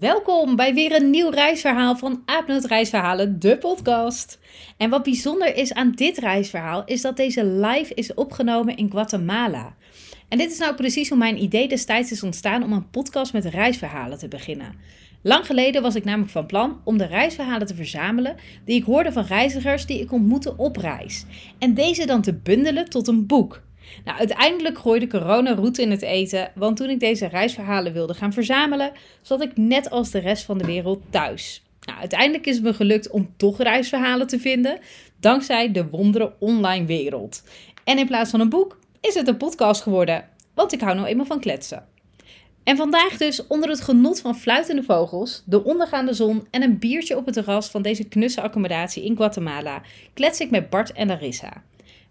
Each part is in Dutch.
Welkom bij weer een nieuw reisverhaal van Aapnoot Reisverhalen, de podcast. En wat bijzonder is aan dit reisverhaal is dat deze live is opgenomen in Guatemala. En dit is nou precies hoe mijn idee destijds is ontstaan om een podcast met reisverhalen te beginnen. Lang geleden was ik namelijk van plan om de reisverhalen te verzamelen die ik hoorde van reizigers die ik ontmoette op reis. En deze dan te bundelen tot een boek. Nou, uiteindelijk gooide corona route in het eten, want toen ik deze reisverhalen wilde gaan verzamelen, zat ik net als de rest van de wereld thuis. Nou, uiteindelijk is het me gelukt om toch reisverhalen te vinden, dankzij de wondere online wereld. En in plaats van een boek is het een podcast geworden, want ik hou nou eenmaal van kletsen. En vandaag dus onder het genot van fluitende vogels, de ondergaande zon en een biertje op het terras van deze knusse accommodatie in Guatemala, klets ik met Bart en Larissa.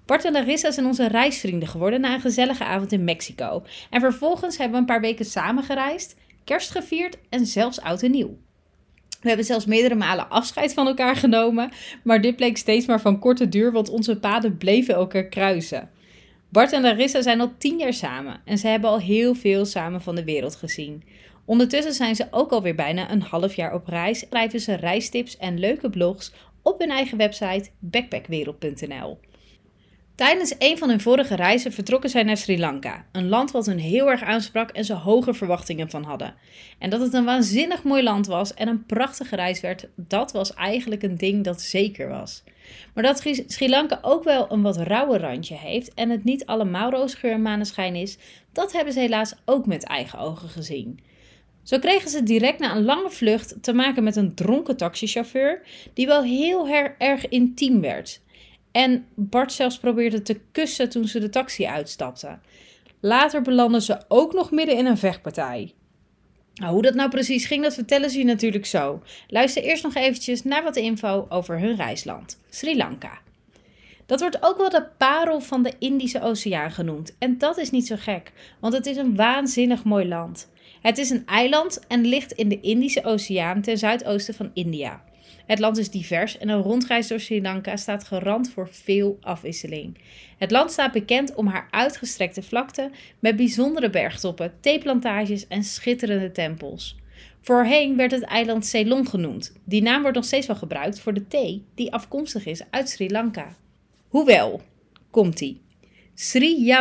Bart en Larissa zijn onze reisvrienden geworden na een gezellige avond in Mexico. En vervolgens hebben we een paar weken samen gereisd, kerst gevierd en zelfs oud en nieuw. We hebben zelfs meerdere malen afscheid van elkaar genomen, maar dit bleek steeds maar van korte duur, want onze paden bleven elkaar kruisen. Bart en Larissa zijn al tien jaar samen en ze hebben al heel veel samen van de wereld gezien. Ondertussen zijn ze ook alweer bijna een half jaar op reis en schrijven ze reistips en leuke blogs op hun eigen website backpackwereld.nl. Tijdens een van hun vorige reizen vertrokken zij naar Sri Lanka, een land wat hun heel erg aansprak en ze hoge verwachtingen van hadden. En dat het een waanzinnig mooi land was en een prachtige reis werd, dat was eigenlijk een ding dat zeker was. Maar dat Sri Lanka ook wel een wat rauwe randje heeft en het niet allemaal roosgeur en maneschijn is, dat hebben ze helaas ook met eigen ogen gezien. Zo kregen ze direct na een lange vlucht te maken met een dronken taxichauffeur, die wel heel erg intiem werd. En Bart zelfs probeerde te kussen toen ze de taxi uitstapten. Later belanden ze ook nog midden in een vechtpartij. Nou, hoe dat nou precies ging, dat vertellen ze je natuurlijk zo. Luister eerst nog eventjes naar wat info over hun reisland, Sri Lanka. Dat wordt ook wel de parel van de Indische Oceaan genoemd. En dat is niet zo gek, want het is een waanzinnig mooi land. Het is een eiland en ligt in de Indische Oceaan ten zuidoosten van India. Het land is divers en een rondreis door Sri Lanka staat garant voor veel afwisseling. Het land staat bekend om haar uitgestrekte vlakte met bijzondere bergtoppen, theeplantages en schitterende tempels. Voorheen werd het eiland Ceylon genoemd. Die naam wordt nog steeds wel gebruikt voor de thee die afkomstig is uit Sri Lanka. Hoewel, komt-ie, Sri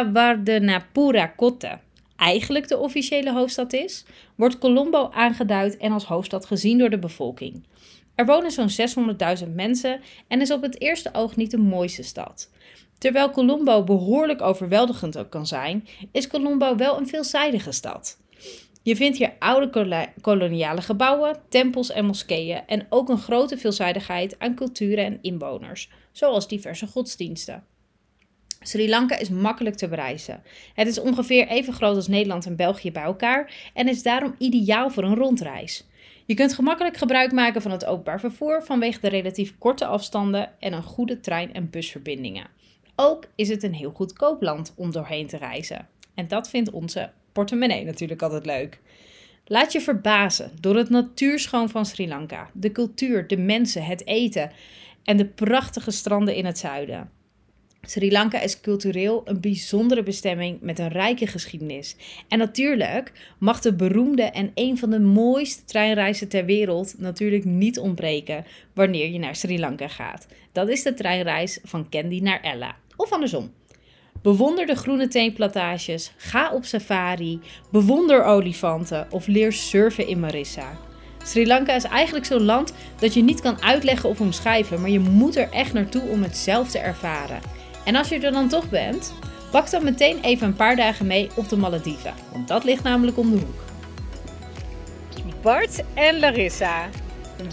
Kotte eigenlijk de officiële hoofdstad is, wordt Colombo aangeduid en als hoofdstad gezien door de bevolking. Er wonen zo'n 600.000 mensen en is op het eerste oog niet de mooiste stad. Terwijl Colombo behoorlijk overweldigend kan zijn, is Colombo wel een veelzijdige stad. Je vindt hier oude koloniale gebouwen, tempels en moskeeën en ook een grote veelzijdigheid aan culturen en inwoners, zoals diverse godsdiensten. Sri Lanka is makkelijk te bereizen. Het is ongeveer even groot als Nederland en België bij elkaar en is daarom ideaal voor een rondreis. Je kunt gemakkelijk gebruik maken van het openbaar vervoer vanwege de relatief korte afstanden en een goede trein- en busverbindingen. Ook is het een heel goedkoop land om doorheen te reizen. En dat vindt onze portemonnee natuurlijk altijd leuk. Laat je verbazen door het natuurschoon van Sri Lanka, de cultuur, de mensen, het eten en de prachtige stranden in het zuiden. Sri Lanka is cultureel een bijzondere bestemming met een rijke geschiedenis. En natuurlijk mag de beroemde en een van de mooiste treinreizen ter wereld natuurlijk niet ontbreken wanneer je naar Sri Lanka gaat. Dat is de treinreis van Candy naar Ella, of andersom. Bewonder de groene teenplantages, ga op safari, bewonder olifanten of leer surfen in Marissa. Sri Lanka is eigenlijk zo'n land dat je niet kan uitleggen of omschrijven, maar je moet er echt naartoe om het zelf te ervaren. En als je er dan toch bent, pak dan meteen even een paar dagen mee op de Malediven, want dat ligt namelijk om de hoek. Bart en Larissa,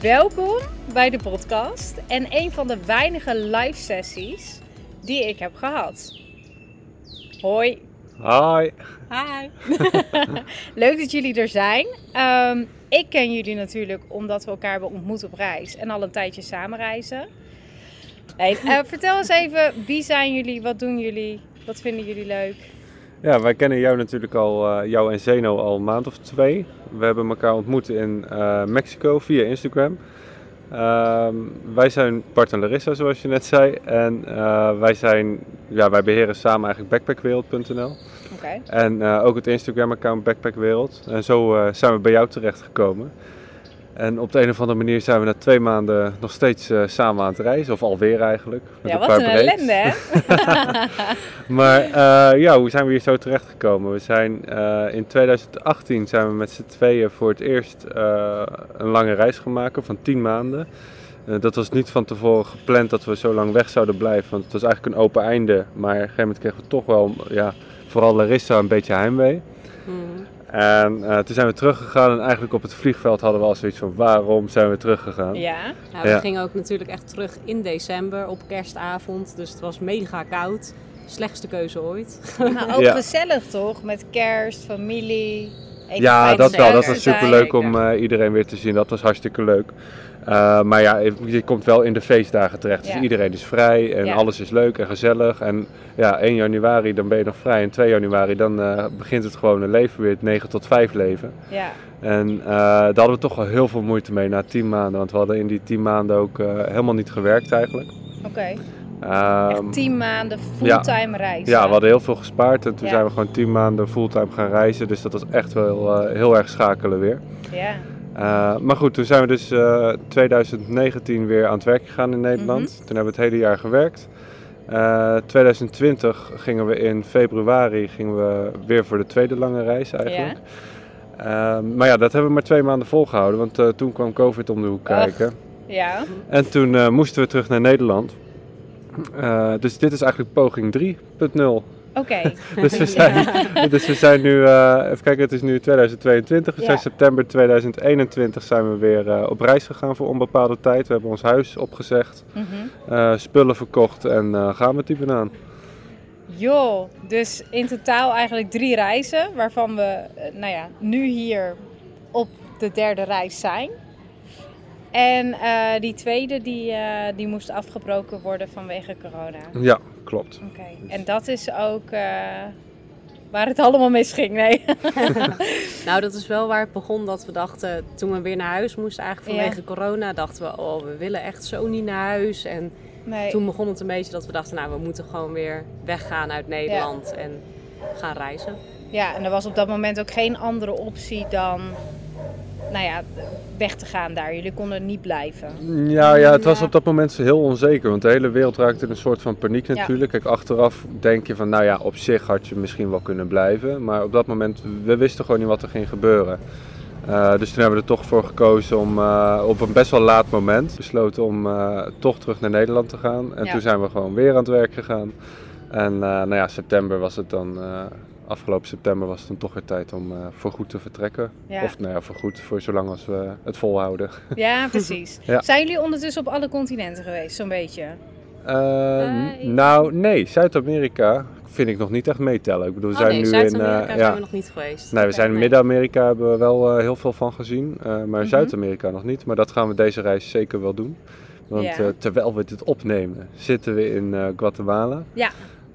welkom bij de podcast en een van de weinige live sessies die ik heb gehad. Hoi. Hi. Hi. Leuk dat jullie er zijn. Ehm, ik ken jullie natuurlijk omdat we elkaar hebben ontmoet op reis en al een tijdje samen reizen. Eh, vertel eens even, wie zijn jullie? Wat doen jullie? Wat vinden jullie leuk? Ja, wij kennen jou natuurlijk al, eh, jou en Zeno al een maand of twee. We hebben elkaar ontmoet in eh, Mexico via Instagram. Ehm, wij zijn Bart en Larissa, zoals je net zei. En wij, zijn, ja, wij beheren samen eigenlijk backpackwereld.nl. Oké. En ook het Instagram-account Backpackwereld. En zo zijn we bij jou terechtgekomen. En op de een of andere manier zijn we na twee maanden nog steeds eh, samen aan het reizen. Of alweer eigenlijk. met Ja, wat een breaks. ellende hè? Maar eh, ja, hoe zijn we hier zo terechtgekomen? We zijn eh, in 2018 zijn we met z'n tweeën voor het eerst een lange reis gaan maken van 10 maanden. Dat was niet van tevoren gepland dat we zo lang weg zouden blijven, want het was eigenlijk een open einde. Maar op een gegeven moment kregen we toch wel, ja, vooral Larissa, een beetje heimwee. En eh, toen zijn we teruggegaan en eigenlijk op het vliegveld hadden we al zoiets van waarom zijn we teruggegaan? Ja. Nou, we Ja. gingen ook natuurlijk echt terug in december op kerstavond. Dus het was mega koud. Slechtste keuze ooit. Maar ook Ja. gezellig toch? Met kerst, familie. Ja, dat wel. Dat was superleuk om eh, iedereen weer te zien. Dat was hartstikke leuk. Eh, maar ja, je komt wel in de feestdagen terecht. Dus Ja. iedereen is vrij en Ja. alles is leuk en gezellig. En ja, 1 januari dan ben je nog vrij. En 2 januari dan eh, begint het gewone leven weer, het 9 tot 5 leven. Ja. En eh, daar hadden we toch wel heel veel moeite mee na 10 maanden. Want we hadden in die 10 maanden ook helemaal niet gewerkt eigenlijk. Oké. Echt tien maanden fulltime reizen. ja, we hadden heel veel gespaard en toen Ja. zijn we gewoon 10 maanden fulltime gaan reizen. Dus dat was echt wel eh, heel erg schakelen weer. Ja. Uh, maar goed, toen zijn we dus uh, 2019 weer aan het werk gegaan in Nederland. Mhm. Toen hebben we het hele jaar gewerkt. Uh, 2020 gingen we in februari gingen we weer voor de tweede lange reis eigenlijk. Uh, maar ja, dat hebben we maar twee maanden volgehouden, want toen kwam COVID om de hoek Ach. kijken. Ja. En toen moesten we terug naar Nederland. Uh, dus dit is eigenlijk poging 3.0. Oké. dus, we zijn, dus we zijn nu, uh, even kijken, het is nu 2022. We Ja. zijn september 2021 zijn we weer uh, op reis gegaan voor onbepaalde tijd. We hebben ons huis opgezegd, Mhm. spullen verkocht en gaan met die banaan. Joh, dus in totaal eigenlijk drie reizen, waarvan we, eh, nou ja, nu hier op de derde reis zijn. En eh, die tweede, die, eh, die moest afgebroken worden vanwege corona. Ja, klopt. Oké, en dat is ook eh, waar het allemaal misging, nee? nou, dat is wel waar het begon dat we dachten, toen we weer naar huis moesten eigenlijk vanwege Ja. corona, dachten we, oh, we willen echt zo niet naar huis. En nee. toen begon het een beetje dat we dachten, nou, we moeten gewoon weer weggaan uit Nederland en gaan reizen. Ja, en er was op dat moment ook geen andere optie dan, nou ja, weg te gaan daar. Jullie konden niet blijven. Ja, ja, het was op dat moment heel onzeker, want de hele wereld raakte in een soort van paniek Ja. natuurlijk. Kijk, achteraf denk je van, nou ja, op zich had je misschien wel kunnen blijven, maar op dat moment, we wisten gewoon niet wat er ging gebeuren. Eh, dus toen hebben we er toch voor gekozen om eh, op een best wel laat moment besloten om eh, toch terug naar Nederland te gaan. En Ja. toen zijn we gewoon weer aan het werk gegaan. En nou ja, september was het dan, afgelopen september was het dan toch weer tijd om eh voorgoed te vertrekken. Ja. Of nou ja, voorgoed, voor zolang als we het volhouden. Ja, precies. Ja. Zijn jullie ondertussen op alle continenten geweest, zo'n beetje? Eh, Nee. Nou, nee, Zuid-Amerika vind ik nog niet echt meetellen. Ik bedoel, we Oh zijn nee, nu in. Zuid-Amerika eh, zijn ja. we nog niet geweest. Nee, we zijn in. Midden-Amerika hebben we wel eh, heel veel van gezien, eh, maar Mhm. Zuid-Amerika nog niet. Maar dat gaan we deze reis zeker wel doen. Want Ja. eh, terwijl we dit opnemen, zitten we in eh, Guatemala. Ja.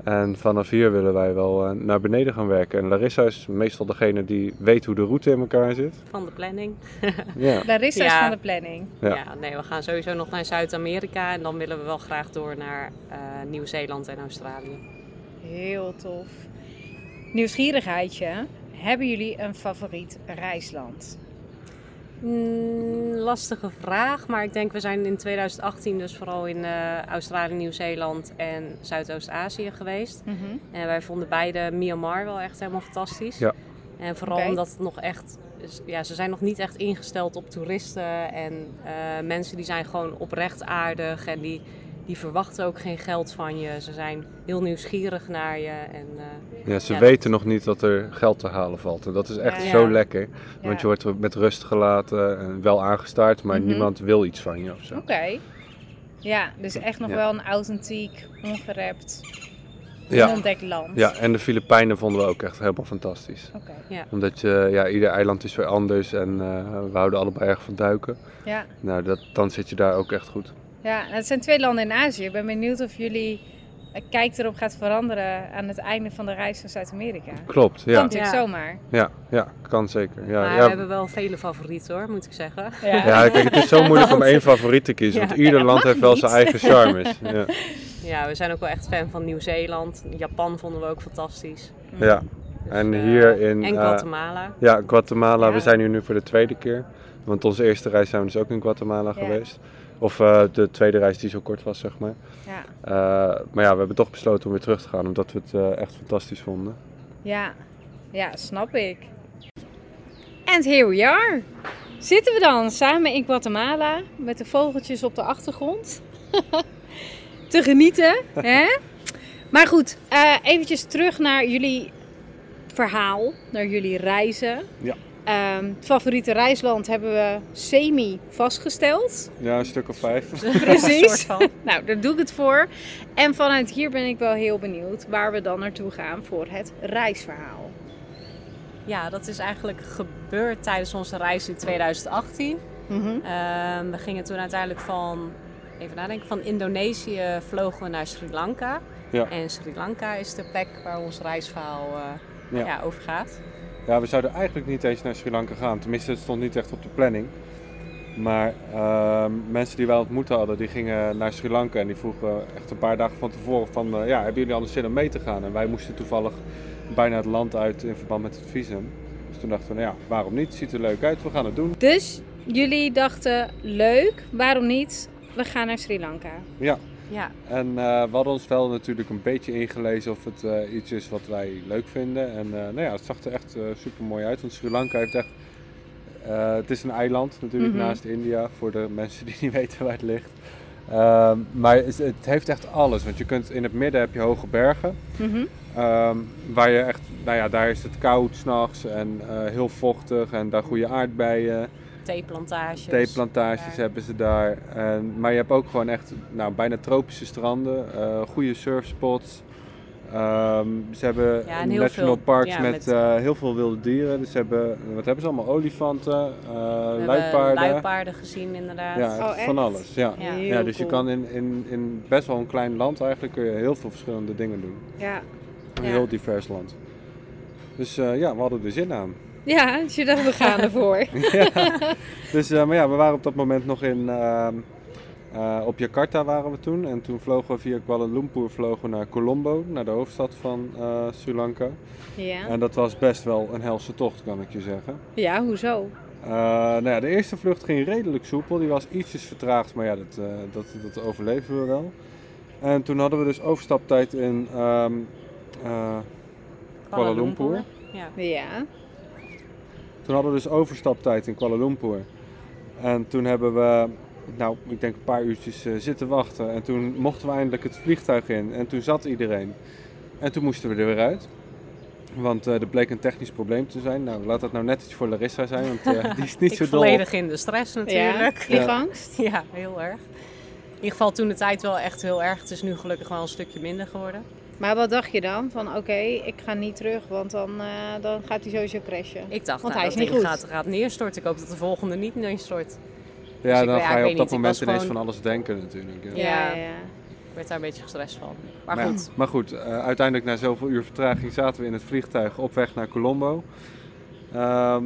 En vanaf hier willen wij wel eh, naar beneden gaan werken. En Larissa is meestal degene die weet hoe de route in elkaar zit. Van de planning. Ja. Larissa is van de planning. Ja. Ja. nee, we gaan sowieso nog naar Zuid-Amerika en dan willen we wel graag door naar eh, Nieuw-Zeeland en Australië. Heel tof. Nieuwsgierigheidje. Hebben jullie een favoriet reisland? Mm, lastige vraag, maar ik denk we zijn in 2018 dus vooral in eh, Australië, Nieuw-Zeeland en Zuidoost-Azië geweest. Mhm. En wij vonden beide Myanmar wel echt helemaal fantastisch. Ja. En vooral omdat het nog echt, ja, ze zijn nog niet echt ingesteld op toeristen en eh, mensen die zijn gewoon oprecht aardig en die, die verwachten ook geen geld van je. Ze zijn heel nieuwsgierig naar je en eh, Ja, ze Ja, weten nog niet dat er geld te halen valt. En dat is echt Ja. zo Ja. lekker. Want Ja. je wordt met rust gelaten en wel aangestaard, maar Mhm. niemand wil iets van je of zo. Oké. Ja, dus echt nog Ja. wel een authentiek, ongerept Ja. Een ontdekt land. Ja, en de Filipijnen vonden we ook echt helemaal fantastisch. Oké. Ja. Omdat je, ja, ieder eiland is weer anders en eh, we houden allebei erg van duiken. Ja. Nou, dat, dan zit je daar ook echt goed. Ja, en het zijn twee landen in Azië. Ik ben benieuwd of jullie eh, kijk erop gaat veranderen aan het einde van de reis naar Zuid-Amerika. Klopt, Kan ja. natuurlijk Ja. zomaar. Ja, ja, kan zeker. Ja, maar ja. we hebben wel vele favorieten hoor, moet ik zeggen. ja, kijk, het is zo moeilijk om één favoriet te kiezen, want Ja. ieder Ja, land heeft wel niet. zijn eigen charmes. Ja, Ja, we zijn ook wel echt fan van Nieuw-Zeeland. Japan vonden we ook fantastisch. ja. Dus, En eh, hier in, En eh, Guatemala. ja Guatemala, we Ja. zijn hier nu voor de tweede keer. Want onze eerste reis zijn we dus ook in Guatemala Ja. geweest. Of eh, de tweede reis die zo kort was, zeg maar. Ja. Eh, maar ja, we hebben toch besloten om weer terug te gaan, omdat we het eh, echt fantastisch vonden. Ja. ja, snap ik. And here we are. Zitten we dan samen in Guatemala met de vogeltjes op de achtergrond te genieten. Hè? Maar goed, eh eventjes terug naar jullie verhaal, naar jullie reizen. Ja. Ehm, het favoriete reisland hebben we semi vastgesteld. Ja, een stuk of vijf. Precies. soort van. Nou, daar doe ik het voor. En vanuit hier ben ik wel heel benieuwd waar we dan naartoe gaan voor het reisverhaal. Ja, dat is eigenlijk gebeurd tijdens onze reis in 2018. Mhm. Ehm, we gingen toen uiteindelijk van, even nadenken, van Indonesië vlogen we naar Sri Lanka. Ja. En Sri Lanka is de plek waar ons reisverhaal eh, Ja. ja. over gaat. Ja, we zouden eigenlijk niet eens naar Sri Lanka gaan. Tenminste, het stond niet echt op de planning. Maar ehm, mensen die wij ontmoet hadden, die gingen naar Sri Lanka en die vroegen echt een paar dagen van tevoren van, eh, ja, hebben jullie anders zin om mee te gaan? En wij moesten toevallig bijna het land uit in verband met het visum. Dus toen dachten we, nou ja, waarom niet? Ziet er leuk uit, we gaan het doen. Dus jullie dachten, leuk, waarom niet? We gaan naar Sri Lanka. Ja, Ja, en eh, we hadden ons wel natuurlijk een beetje ingelezen of het eh, iets is wat wij leuk vinden. En eh, nou ja, het zag er echt super mooi uit, want Sri Lanka heeft echt... het is een eiland natuurlijk Mhm. naast India, voor de mensen die niet weten waar het ligt. Ehm, maar het, het heeft echt alles, want je kunt in het midden heb je hoge bergen. Mhm. Ehm, waar je echt, nou ja, daar is het koud s'nachts en heel vochtig en daar groeien aardbeien. Theeplantages. Theeplantages hebben ze daar. En, maar je hebt ook gewoon echt nou, bijna tropische stranden, eh, goede surfspots. Ehm, ze hebben Ja, national veel- parks ja, met, met- eh, heel veel wilde dieren. Dus ze hebben, wat hebben ze allemaal? Olifanten, eh We hebben luipaarden. luipaarden gezien inderdaad. Ja, Oh, echt van alles. Ja. Ja. Heel Ja, dus je kan in, in, in best wel een klein land eigenlijk kun je heel veel verschillende dingen doen. Ja. Een Ja. heel divers land. Dus eh, ja, we hadden er zin aan. Ja, dus je dacht, we gaan ervoor. Dus, eh, maar ja, we waren op dat moment nog in, ehm, eh, op Jakarta waren we toen. En toen vlogen we via Kuala Lumpur vlogen we naar Colombo, naar de hoofdstad van eh, Sri Lanka. Ja. En dat was best wel een helse tocht, kan ik je zeggen. ja, hoezo? Eh, nou ja, de eerste vlucht ging redelijk soepel. Die was ietsjes vertraagd, maar ja, dat, eh, dat, dat overleven we wel. En toen hadden we dus overstaptijd in ehm, eh, Kuala Lumpur. Ja. Ja. Toen hadden we dus overstaptijd in Kuala Lumpur. En toen hebben we, nou, ik denk een paar uurtjes eh, zitten wachten. En toen mochten we eindelijk het vliegtuig in. En toen zat iedereen. En toen moesten we er weer uit. Want eh, er bleek een technisch probleem te zijn. Nou, laat dat nou net iets voor Larissa zijn, want eh, die is niet Ik zo dol. volledig in de stress Ja. natuurlijk. Vliegangst? Ja. heel erg. In ieder geval toen de tijd wel echt heel erg. Het is nu gelukkig wel een stukje minder geworden. Maar wat dacht je dan? Van oké, ik ga niet terug, want dan, eh, dan gaat hij sowieso crashen. Ik dacht, Want nou, hij is dat niet goed. gaat, gaat neerstorten. Ik hoop dat de volgende niet neerstort. Ja, Dus ik dan ga je op dat moment ineens gewoon- van alles denken natuurlijk. ja. Ja, Ja. ja. Ik werd daar een beetje gestrest van. Maar Maar ja, goed, maar goed, eh, uiteindelijk na zoveel uur vertraging zaten we in het vliegtuig op weg naar Colombo. Ehm,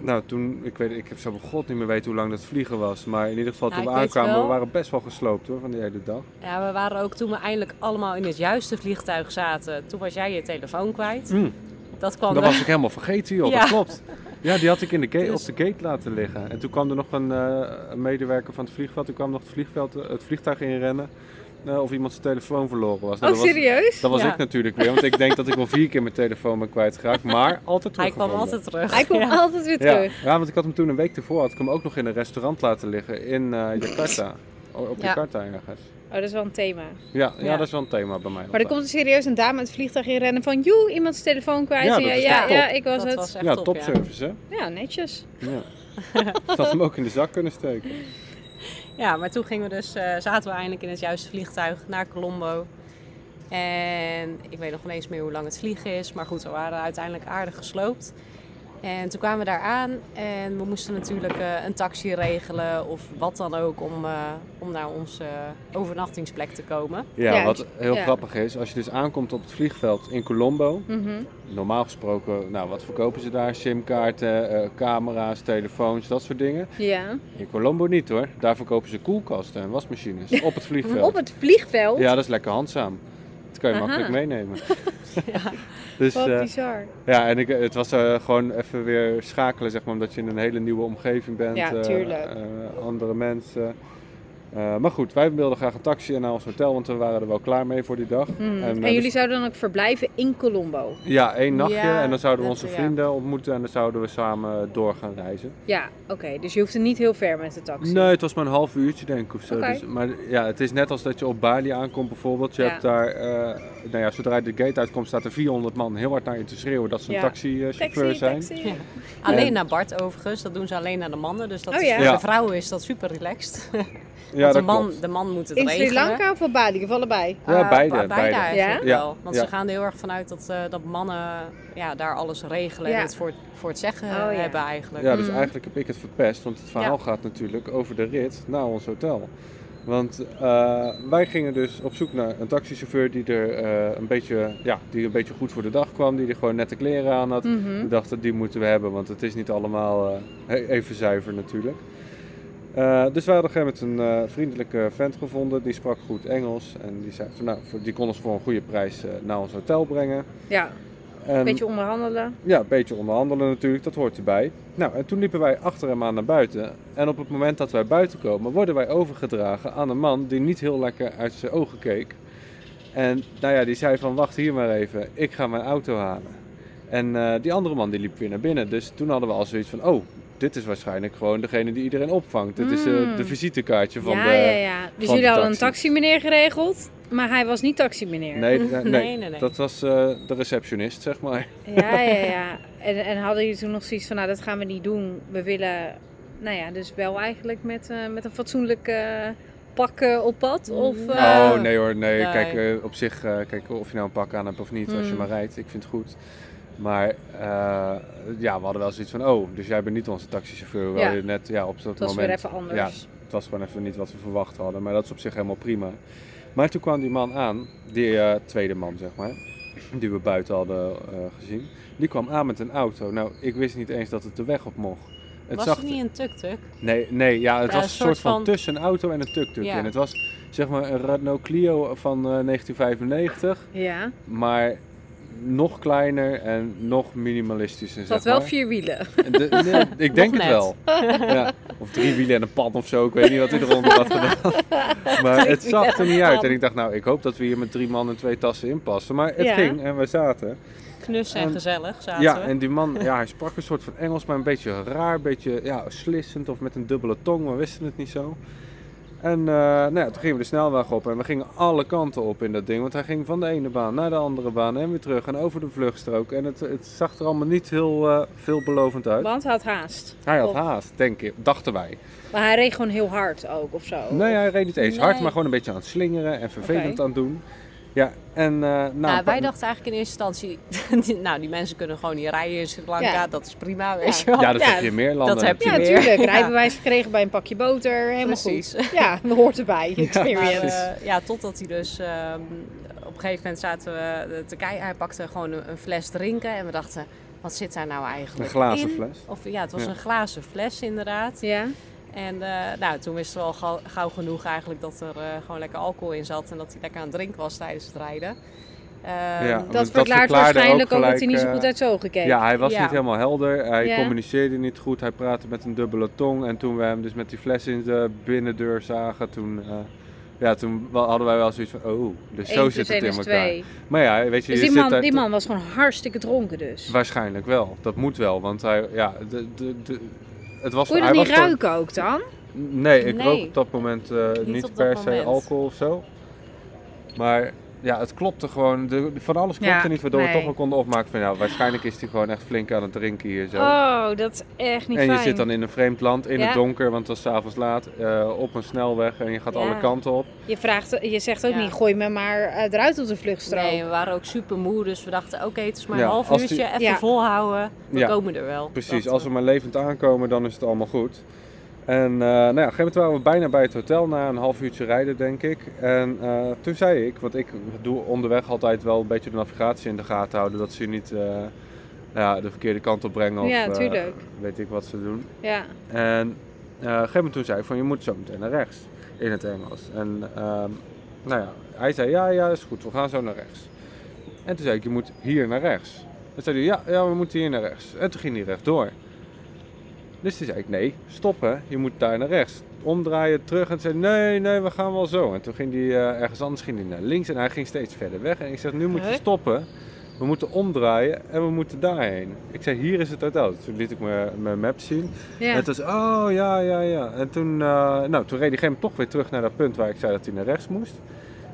nou, toen, ik weet, ik heb zo god niet meer weten hoe lang dat vliegen was. Maar in ieder geval Nou, toen ik we aankwamen, we waren best wel gesloopt hoor, van die hele dag. ja, we waren ook toen we eindelijk allemaal in het juiste vliegtuig zaten. Toen was jij je telefoon kwijt. Mm, Dat kwam dat er- was ik helemaal vergeten joh, Ja. dat klopt. Ja, die had ik in de gate, Dus- op de gate laten liggen. En toen kwam er nog een, eh, een medewerker van het vliegveld, die kwam nog het, vliegveld, het vliegtuig inrennen. Eh, of iemand zijn telefoon verloren was. Nou, Oh, dat was serieus? dat was Ja. ik natuurlijk weer, want ik denk dat ik wel vier keer mijn telefoon ben kwijtgeraakt, maar altijd Hij kwam altijd terug. Hij Ja. altijd weer terug. ja, want ik had hem toen een week ervoor had ik hem ook nog in een restaurant laten liggen in eh, Jakarta. Op Ja. Jakarta ergens. Oh, dat is wel een thema. Ja, ja, Ja. dat is wel een thema bij mij. Maar er komt er serieus een dame uit het vliegtuig in rennen van... Joe, iemand is telefoon kwijt. Ja, ja, is ja, top. ja, ik was Dat het. was echt ja, top, topservice hè. Ja, netjes. Ja. Had hem ook in de zak kunnen steken. Ja, maar toen gingen we dus, eh, zaten we eindelijk in het juiste vliegtuig naar Colombo. En ik weet nog niet eens meer hoe lang het vliegen is. Maar goed, we waren uiteindelijk aardig gesloopt. En toen kwamen we daar aan en we moesten natuurlijk eh, een taxi regelen of wat dan ook om, eh, om naar onze overnachtingsplek te komen. Ja, Ja, wat heel ja. grappig is, als je dus aankomt op het vliegveld in Colombo, Mhm. normaal gesproken, nou wat verkopen ze daar? Simkaarten, eh, camera's, telefoons, dat soort dingen. Ja. In Colombo niet hoor, daar verkopen ze koelkasten en wasmachines op het vliegveld. Op het vliegveld? Ja, dat is lekker handzaam. Dat kan je Aha. makkelijk meenemen. dus, Wat eh, bizar. ja, en ik, het was eh, gewoon even weer schakelen, zeg maar, omdat je in een hele nieuwe omgeving bent. Ja, eh, tuurlijk. andere mensen. Eh, maar goed, wij wilden graag een taxi naar ons hotel, want we waren er wel klaar mee voor die dag. Mhm. En, En, eh, jullie dus- zouden dan ook verblijven in Colombo? Ja, één nachtje Ja, en dan zouden we onze ja. vrienden ontmoeten en dan zouden we samen door gaan reizen. Ja, oké. Dus je hoeft er niet heel ver met de taxi? Nee, het was maar een half uurtje denk ik of zo. Oké. Dus, maar ja, het is net als dat je op Bali aankomt bijvoorbeeld. Je Ja. hebt daar, eh, nou ja, zodra je de gate uitkomt staat er 400 man heel hard naar je te schreeuwen dat ze een Ja. taxichauffeur Taxi, zijn. taxi. Ja. Alleen En- naar Bart overigens, dat doen ze alleen naar de mannen. Dus dat Oh is, ja? voor Ja. de vrouwen is dat super relaxed. Ja, Want de, man, klopt. de man moet het In Sri regelen. Lanka of op Bali? Of allebei? Ja, Eh, beide, be- beide. eigenlijk Ja? wel. Want Ja. ze gaan er heel erg vanuit dat, eh, dat mannen ja, daar alles regelen Ja. en het voor, voor het zeggen Oh, ja. hebben eigenlijk. Ja, dus Mhm. eigenlijk heb ik het verpest, want het verhaal Ja. gaat natuurlijk over de rit naar ons hotel. Want eh, wij gingen dus op zoek naar een taxichauffeur die er eh, een beetje, ja, die een beetje goed voor de dag kwam, die er gewoon nette kleren aan had. Mhm. We dachten, die moeten we hebben, want het is niet allemaal eh, even zuiver natuurlijk. Eh, dus wij hadden op een gegeven moment een eh, vriendelijke vent gevonden, die sprak goed Engels. En die zei van, nou, die kon ons voor een goede prijs eh, naar ons hotel brengen. Ja, En, een beetje onderhandelen. Ja, een beetje onderhandelen natuurlijk, dat hoort erbij. Nou, en toen liepen wij achter hem aan naar buiten. En op het moment dat wij buiten komen, worden wij overgedragen aan een man die niet heel lekker uit zijn ogen keek. En nou ja, die zei van, wacht hier maar even, ik ga mijn auto halen. En die andere man die liep weer naar binnen. Dus toen hadden we al zoiets van, oh, dit is waarschijnlijk gewoon degene die iedereen opvangt. Dit is eh, Mm. de visitekaartje van ja, de... ja, ja. Dus jullie de hadden een taxi. taxi-meneer geregeld, maar hij was niet taxi-meneer. Nee, nee, nee, Nee, nee, nee. dat was eh, de receptionist, zeg maar. Ja, ja, ja. En, en hadden jullie toen nog zoiets van, nou dat gaan we niet doen. We willen, nou ja, dus wel eigenlijk met, eh, met een fatsoenlijk eh, pak eh, op pad? Of, eh, Ja. Oh nee hoor, nee. Nee. Kijk, eh, op zich, eh, kijk of je nou een pak aan hebt of niet, als je Mm. maar rijdt, ik vind het goed. Maar eh, ja, we hadden wel zoiets van, oh, dus jij bent niet onze taxichauffeur. We Ja. hadden net ja, op dat het was moment. weer even anders. Ja, het was gewoon even niet wat we verwacht hadden, maar dat is op zich helemaal prima. Maar toen kwam die man aan, die eh, tweede man zeg maar, die we buiten hadden eh, gezien. Die kwam aan met een auto. Nou, ik wist niet eens dat het de weg op mocht. Het was zag het niet een tuk-tuk? Nee, nee ja, het Ja, was een soort van, van- tussen een auto en een tuk-tuk Ja. in. Het was zeg maar een Renault Clio van eh, 1995, Ja, maar nog kleiner en nog minimalistischer. het had zeg wel maar. vier wielen. De- nee, ik denk het wel. Ja. Of drie wielen en een pan of zo, ik weet niet wat hij eronder had gedaan. Maar het zag er niet uit. En ik dacht, nou, ik hoop dat we hier met drie man en twee tassen in passen. Maar het Ja. ging en we zaten. Knus en En- gezellig zaten Ja, we. en die man, ja, hij sprak een soort van Engels, maar een beetje raar, een beetje ja, slissend of met een dubbele tong, we wisten het niet zo. En eh, nou ja, toen gingen we de snelweg op en we gingen alle kanten op in dat ding, want hij ging van de ene baan naar de andere baan en weer terug en over de vluchtstrook. En het, het zag er allemaal niet heel eh, veelbelovend uit. Want hij had haast. Hij had Of- haast, denk ik, dachten wij. Maar hij reed gewoon heel hard ook, of zo. Nee, hij reed niet eens hard, maar gewoon een beetje aan het slingeren en vervelend aan het doen. Ja, en eh nou, Nou, wij dachten eigenlijk in eerste instantie, die- nou die mensen kunnen gewoon niet rijden in Sri Lanka, Ja. dat is prima, weet je wel. ja, dat Ja, heb je in meer landen. dat heb je Ja, natuurlijk. meer. natuurlijk. Ja. Rijbewijs gekregen bij een pakje boter. Helemaal Precies. goed. Ja, dat hoort erbij. Maar, Experience. eh, ja, totdat hij dus ehm, op een gegeven moment zaten we te kijken. Hij pakte gewoon een, een fles drinken en we dachten, wat zit daar nou eigenlijk Een glazen in? fles. Of ja, het was Ja. een glazen fles inderdaad. ja. En eh, nou, toen wisten we al gauw, gauw genoeg eigenlijk dat er eh, gewoon lekker alcohol in zat en dat hij lekker aan het drinken was tijdens het rijden. Ehm, Ja. Dat, dat verklaart waarschijnlijk ook ook, dat hij niet zo gelijk, goed eh, uit zijn ogen keek. Ja, hij was Ja. niet helemaal helder. Hij Ja. communiceerde niet goed. Hij praatte met een dubbele tong. En toen we hem dus met die fles in de binnendeur zagen, toen, eh, ja, toen hadden wij wel zoiets van, oh, dus zo zit het in elkaar. twee. Maar ja, weet je, Dus je die zit man, daar die man was gewoon hartstikke dronken dus. Waarschijnlijk wel. Dat moet wel, want hij, ja, de, de, de, het was... Kon je dat niet ruiken ook dan? Nee, ik Nee. rook op dat moment eh, niet, Niet op per se moment. alcohol of zo. Maar ja, het klopte gewoon. De, van alles klopte Ja, niet, waardoor we nee. toch wel konden opmaken van ja, waarschijnlijk is hij gewoon echt flink aan het drinken hier zo. Oh, dat is echt niet en je fijn. zit dan in een vreemd land, in Ja. het donker, want het was s'avonds laat, eh, op een snelweg en je gaat Ja. alle kanten op. Je, vraagt, je zegt ook Ja. niet, gooi me maar eruit op de vluchtstrook. Nee, we waren ook super moe, dus we dachten oké, het is maar Ja, een half als die- uurtje, even Ja. volhouden. We Ja. komen er wel. Precies, als we maar levend aankomen, dan is het allemaal goed. En eh, nou ja, op een gegeven moment waren we bijna bij het hotel, na een half uurtje rijden denk ik. En eh, toen zei ik, want ik doe onderweg altijd wel een beetje de navigatie in de gaten houden, dat ze je niet eh, ja, de verkeerde kant op brengen of Ja, tuurlijk. weet ik wat ze doen. Ja. En op een gegeven moment toen zei ik van je moet zo meteen naar rechts in het Engels. En ehm, nou ja, hij zei ja, ja is goed, we gaan zo naar rechts. En toen zei ik je moet hier naar rechts. En zei hij ja, ja we moeten hier naar rechts. En toen ging hij rechtdoor. Dus toen zei ik nee, stoppen, je moet daar naar rechts. Omdraaien, terug en zei nee, nee, we gaan wel zo. En toen ging hij eh, ergens anders ging hij naar links en hij ging steeds verder weg. En ik zeg nu moet je stoppen. We moeten omdraaien en we moeten daarheen. Ik zei hier is het hotel. Toen liet ik mijn- mijn map zien. Ja. En het was, oh ja, ja, ja. En toen, eh, nou, toen reed hij toch weer terug naar dat punt waar ik zei dat hij naar rechts moest.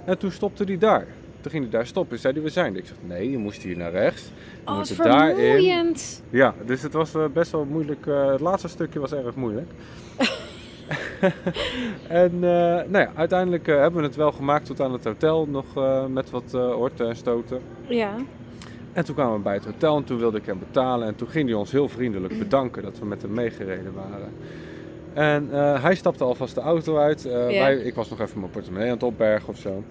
En toen stopte hij daar. Toen ging hij daar stoppen. Zei hij, we zijn er. Ik zeg, nee, je moest hier naar rechts. We oh, daarin. vermoeiend. Ja, dus het was eh, best wel moeilijk. eh, het laatste stukje was erg moeilijk. en eh, nou ja, uiteindelijk hebben we het wel gemaakt tot aan het hotel. Nog met wat horten en stoten. Ja. En toen kwamen we bij het hotel en toen wilde ik hem betalen. En toen ging hij ons heel vriendelijk bedanken dat we met hem meegereden waren. En hij stapte alvast de auto uit. Ja. wij, ik was nog even mijn portemonnee aan het opbergen of zo.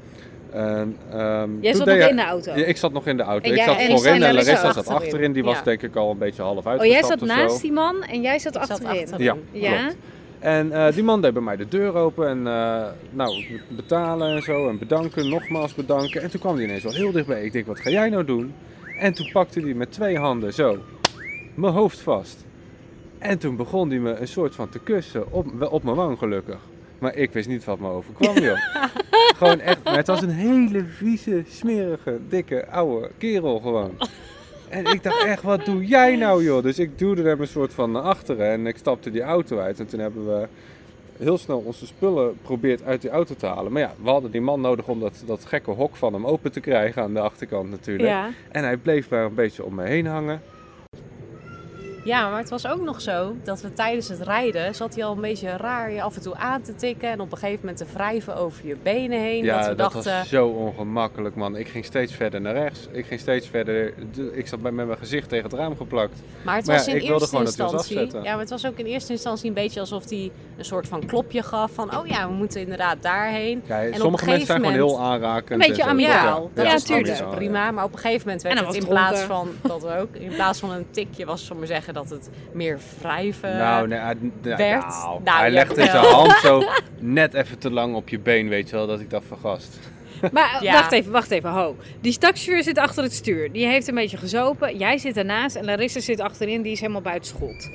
En, ehm, Jij zat nog in de auto. Ja, ik zat nog in de auto. En ik jij- zat en voorin en Larissa zat achterin. achterin. Die was denk ik al een beetje half oh, jij zat naast die man en jij zat achterin. Ja, Ja? klopt. En eh, die man deed bij mij de deur open en eh, nou, betalen en zo en bedanken, nogmaals bedanken. En toen kwam hij ineens wel heel dichtbij. Ik denk, wat ga jij nou doen? En toen pakte hij met twee handen zo mijn hoofd vast. En toen begon hij me een soort van te kussen, op, op mijn wang gelukkig. Maar ik wist niet wat me overkwam, joh. gewoon echt, maar het was een hele vieze, smerige, dikke, oude kerel gewoon. En ik dacht echt, wat doe jij nou joh? Dus ik duwde hem een soort van naar achteren en ik stapte die auto uit. En toen hebben we heel snel onze spullen geprobeerd uit die auto te halen. Maar ja, we hadden die man nodig om dat, dat gekke hok van hem open te krijgen aan de achterkant natuurlijk. Ja. En hij bleef maar een beetje om me heen hangen. Ja, maar het was ook nog zo dat we tijdens het rijden zat hij al een beetje raar je af en toe aan te tikken en op een gegeven moment te wrijven over je benen heen. Ja, dat we dat dachten, was zo ongemakkelijk man. Ik ging steeds verder naar rechts. Ik ging steeds verder. Ik zat met mijn gezicht tegen het raam geplakt. maar het maar was ja, in ik wilde eerste gewoon dat hij ons instantie. Ja, maar het was ook in eerste instantie een beetje alsof hij een soort van klopje gaf van oh ja, we moeten inderdaad daarheen. Ja, op een sommige mensen zijn gewoon heel aanrakend. Een beetje en dat Ja, dus amicaal, prima. Maar op een gegeven moment werd En het in plaats van dat ook, in plaats van een tikje was, zullen we maar zeggen, dat het meer wrijven. Nou, nee, hij, nou, werd. nou, Nou, hij legde wel. zijn hand zo net even te lang op je been, weet je wel, dat ik dacht van gast. Maar Ja. wacht even, wacht even, ho. Die taxichauffeur zit achter het stuur. Die heeft een beetje gezopen. Jij zit ernaast en Larissa zit achterin. Die is helemaal buiten schot.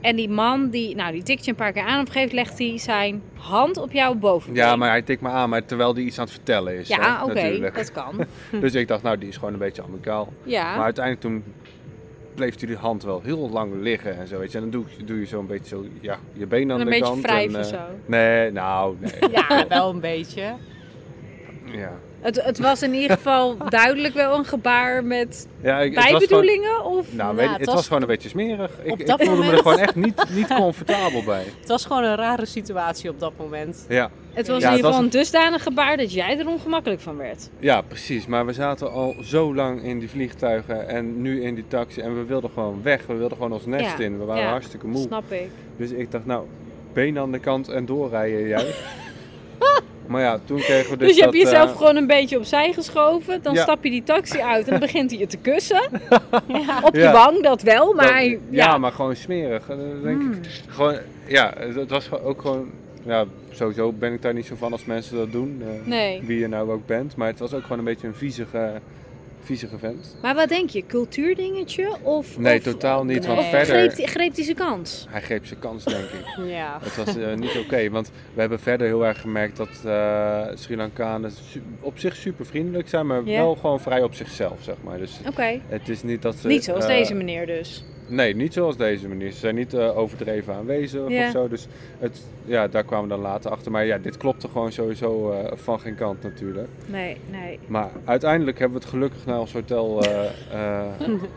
En die man, die, nou, die tikt je een paar keer aan. Op een gegeven moment legt hij zijn hand op jouw bovenbeen. Ja, maar hij tikt me aan, maar terwijl hij iets aan het vertellen is. Ja, oké, dat kan. Dus ik dacht, nou, die is gewoon een beetje amicaal. Ja. Maar uiteindelijk toen bleef hij die hand wel heel lang liggen en zo, weet je. En dan doe, je- doe je zo een beetje zo, ja, je been aan een de beetje kant. wrijven en, eh, zo. Nee, nou, nee. Ja, wel een beetje. ja. Het, het was in ieder geval duidelijk wel een gebaar met Ja, ik, het was gewoon, bijbedoelingen? Of... nou, weet het het was- was gewoon een beetje smerig. Ik, op ik dat voelde me er moment- gewoon echt niet, niet comfortabel bij. Het was gewoon een rare situatie op dat moment. Ja. Het was Ja, in ieder geval een dusdanig gebaar dat jij er ongemakkelijk van werd. Ja, precies. Maar we zaten al zo lang in die vliegtuigen en nu in die taxi. En we wilden gewoon weg. We wilden gewoon ons nest Ja, in. We waren ja, hartstikke moe. Snap ik. Dus ik dacht, nou, been aan de kant en doorrijden jij. maar ja, toen kregen we dus Dus, je hebt jezelf eh, gewoon een beetje opzij geschoven. Dan Ja. stap je die taxi uit en dan begint hij je te kussen. Op je Ja. wang, dat wel. Maar dat- ja, ja, maar gewoon smerig. Dan denk Mm. ik, gewoon, ja, het was ook gewoon... Ja, sowieso ben ik daar niet zo van als mensen dat doen. eh, Nee. Wie je nou ook bent. Maar het was ook gewoon een beetje een viezige, viezige vent. Maar wat denk je? Cultuurdingetje? Of, Nee, of, totaal niet. Want Nee. verder... greep, greep hij zijn kans? Hij greep zijn kans, denk ik. Ja. Het was eh, niet oké, want we hebben verder heel erg gemerkt dat eh Sri Lankanen op zich super vriendelijk zijn, maar wel gewoon vrij op zichzelf, zeg maar. Dus Oké. het is niet dat ze... Niet zoals eh, deze meneer dus. Nee, niet zoals deze manier. Ze zijn niet eh, overdreven aanwezig Ja. of zo. Dus het, ja, daar kwamen we dan later achter. Maar ja, dit klopte gewoon sowieso eh, van geen kant natuurlijk. Nee, nee. Maar uiteindelijk hebben we het gelukkig naar ons hotel... eh, eh,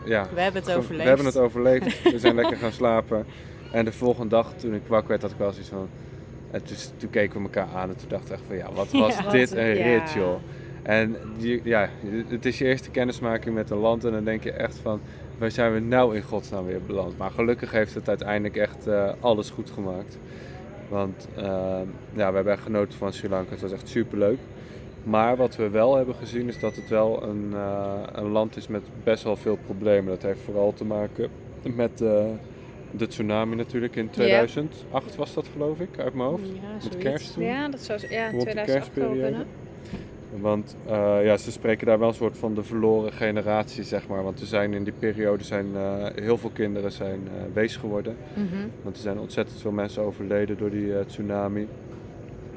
ja, We hebben het overleefd. We hebben het overleefd. We zijn lekker gaan slapen. En de volgende dag, toen ik wakker werd, had ik wel zoiets van... En toen, toen keken we elkaar aan en toen dacht ik echt van... Ja, wat was Ja. dit Wat- een ja. rit, joh. En die, ja, het is je eerste kennismaking met een land en dan denk je echt van... Waar zijn we nou in godsnaam weer beland? Maar gelukkig heeft het uiteindelijk echt eh, alles goed gemaakt. Want eh, ja, we hebben echt genoten van Sri Lanka. Het was echt superleuk. Maar wat we wel hebben gezien is dat het wel een, eh, een land is met best wel veel problemen. Dat heeft vooral te maken met de tsunami natuurlijk in 2008 was dat geloof ik, uit mijn hoofd. Ja, Met kerst toen. Ja, dat zou ja, Rond de 2008 wel kerstperiode. Want eh, ja, ze spreken daar wel een soort van de verloren generatie, zeg maar. Want er zijn in die periode zijn, eh, heel veel kinderen zijn eh wees geworden. Mhm. Want er zijn ontzettend veel mensen overleden door die tsunami.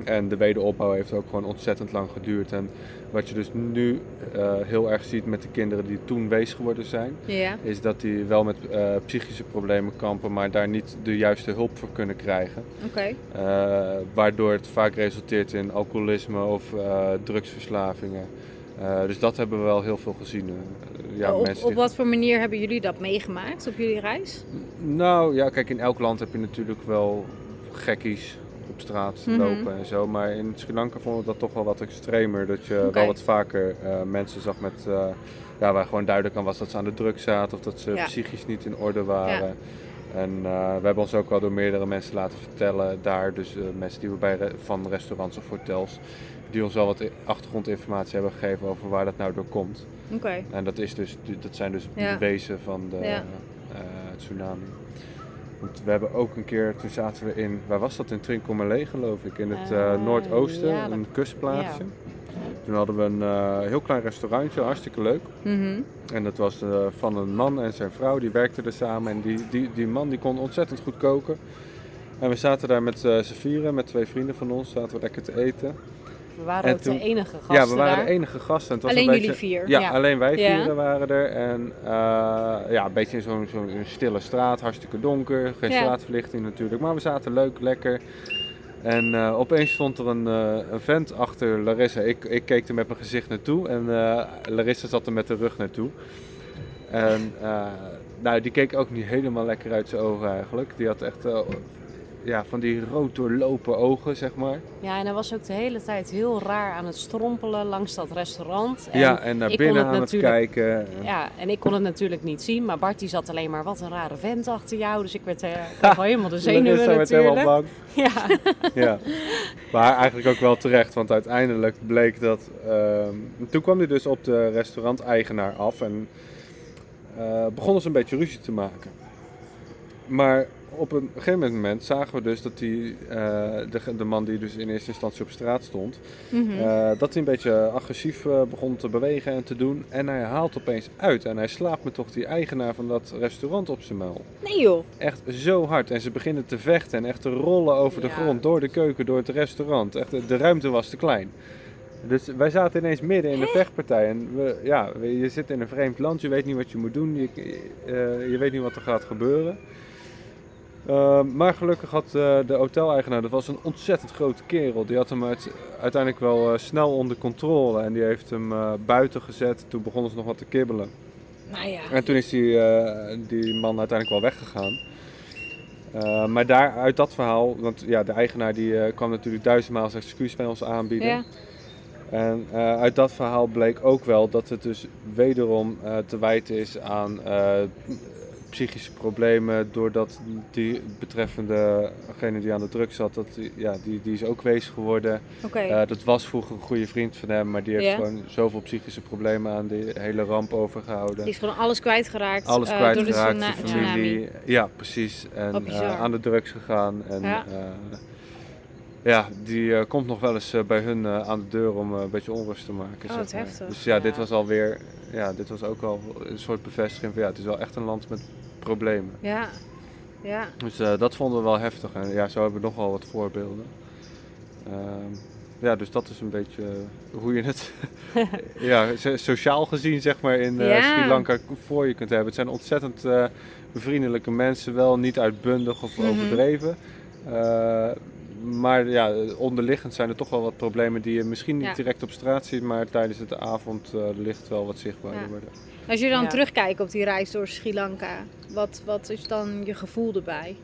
En de wederopbouw heeft ook gewoon ontzettend lang geduurd. En wat je dus nu eh, heel erg ziet met de kinderen die toen wees geworden zijn, Ja, is dat die wel met eh, psychische problemen kampen, maar daar niet de juiste hulp voor kunnen krijgen. oké. Eh, waardoor het vaak resulteert in alcoholisme of drugsverslavingen. Dus dat hebben we wel heel veel gezien. ja, op, op die- wat voor manier hebben jullie dat meegemaakt op jullie reis? Nou ja, kijk, in elk land heb je natuurlijk wel gekkies op straat Mhm. lopen en zo. Maar in Sri Lanka vonden we dat toch wel wat extremer. Dat je wel wat vaker eh, mensen zag met, eh, ja, waar gewoon duidelijk aan was dat ze aan de druk zaten of dat ze Ja. psychisch niet in orde waren. En eh, we hebben ons ook wel door meerdere mensen laten vertellen daar, dus mensen die we bij re- van restaurants of hotels, die ons wel wat achtergrondinformatie hebben gegeven over waar dat nou door komt. Oké. En dat, is dus, dat zijn dus Ja. de wezen van de tsunami. Want we hebben ook een keer, toen zaten we in, waar was dat? In Trincomalee geloof ik, in het eh, Eh, noordoosten, ja, dat- een kustplaatsje. Toen hadden we een eh, heel klein restaurantje, hartstikke leuk. Mhm. En dat was van een man en zijn vrouw, die werkten er samen. En die, die, die man die kon ontzettend goed koken. En we zaten daar met z'n vieren, met twee vrienden van ons, zaten we lekker te eten. We waren En ook toen- de enige gasten ja, we waren daar. de enige gasten. Het was Alleen een beetje, jullie vier? Ja, Ja. alleen wij Ja. vieren waren er. En eh, ja, een beetje in zo'n zo'n stille straat, hartstikke donker. Geen Ja. straatverlichting natuurlijk. Maar we zaten leuk, lekker. En eh, opeens stond er een, eh, een vent achter Larissa. Ik, ik keek er met mijn gezicht naartoe en eh, Larissa zat er met de rug naartoe. En eh, nou, die keek ook niet helemaal lekker uit zijn ogen eigenlijk. Die had echt ja, van die rood doorlopen ogen, zeg maar. Ja, en hij was ook de hele tijd heel raar aan het strompelen langs dat restaurant. En ja, en naar binnen het aan het natuurlijk- kijken. Ja, en ik kon het natuurlijk niet zien, maar Bart die zat alleen maar, wat een rare vent achter jou. Dus ik werd eh, ik helemaal de zenuwen Larissa werd helemaal natuurlijk. bang. Ja, Ja, maar eigenlijk ook wel terecht, want uiteindelijk bleek dat. ehm, toen kwam hij dus op de restauranteigenaar af en eh begonnen ze een beetje ruzie te maken. Maar op een gegeven moment zagen we dus dat die, eh, de, de man die dus in eerste instantie op straat stond, Mhm. eh, dat hij een beetje agressief eh, begon te bewegen en te doen. En hij haalt opeens uit en hij slaapt me toch die eigenaar van dat restaurant op zijn muil. Nee joh. Echt zo hard. En ze beginnen te vechten en echt te rollen over de grond, door de keuken, door het restaurant. Echt, de- ruimte was te klein. Dus wij zaten ineens midden in de vechtpartij. En we, ja, je zit in een vreemd land, je weet niet wat je moet doen, je, je weet niet wat er gaat gebeuren. Uh, maar gelukkig had uh, de hoteleigenaar, dat was een ontzettend grote kerel, die had hem uit, uiteindelijk wel uh, snel onder controle. En die heeft hem uh, buiten gezet, toen begonnen ze nog wat te kibbelen. Nou ja. En toen is die, eh, die man uiteindelijk wel weggegaan. Uh, maar daar, uit dat verhaal, want ja, de eigenaar die kwam natuurlijk duizendmaal zijn excuus bij ons aanbieden. Ja. En uit dat verhaal bleek ook wel dat het dus wederom te wijten is aan psychische problemen. Doordat die betreffende, degene die aan de druk zat, dat, die, ja, die, die is ook wees geworden. Okay. Uh, dat was vroeger een goede vriend van hem, maar die heeft gewoon zoveel psychische problemen aan die hele ramp overgehouden. Die is gewoon alles kwijtgeraakt. Alles eh, kwijtgeraakt, door de familie. Ja, precies. En bizar. eh, aan de drugs gegaan. En, Ja. ja. die eh, komt nog wel eens eh, bij hun eh, aan de deur om eh, een beetje onrust te maken. Oh, zeg maar. heftig. Dus ja, dit Ja. was alweer, ja, dit was ook al een soort bevestiging van ja, het is wel echt een land met problemen. Ja. Ja. Dus eh, dat vonden we wel heftig. En ja, zo hebben we nog wel wat voorbeelden. Ehm, ja, dus dat is een beetje eh, hoe je het ja, so- sociaal gezien zeg maar in eh, Ja. Sri Lanka voor je kunt hebben. Het zijn ontzettend vriendelijke mensen, wel niet uitbundig of Mhm. overdreven. Eh, maar ja, onderliggend zijn er toch wel wat problemen die je misschien niet Ja. direct op straat ziet, maar tijdens het avondlicht wel wat zichtbaarder Ja. worden. Als je dan Ja. terugkijkt op die reis door Sri Lanka, wat, wat is dan je gevoel erbij?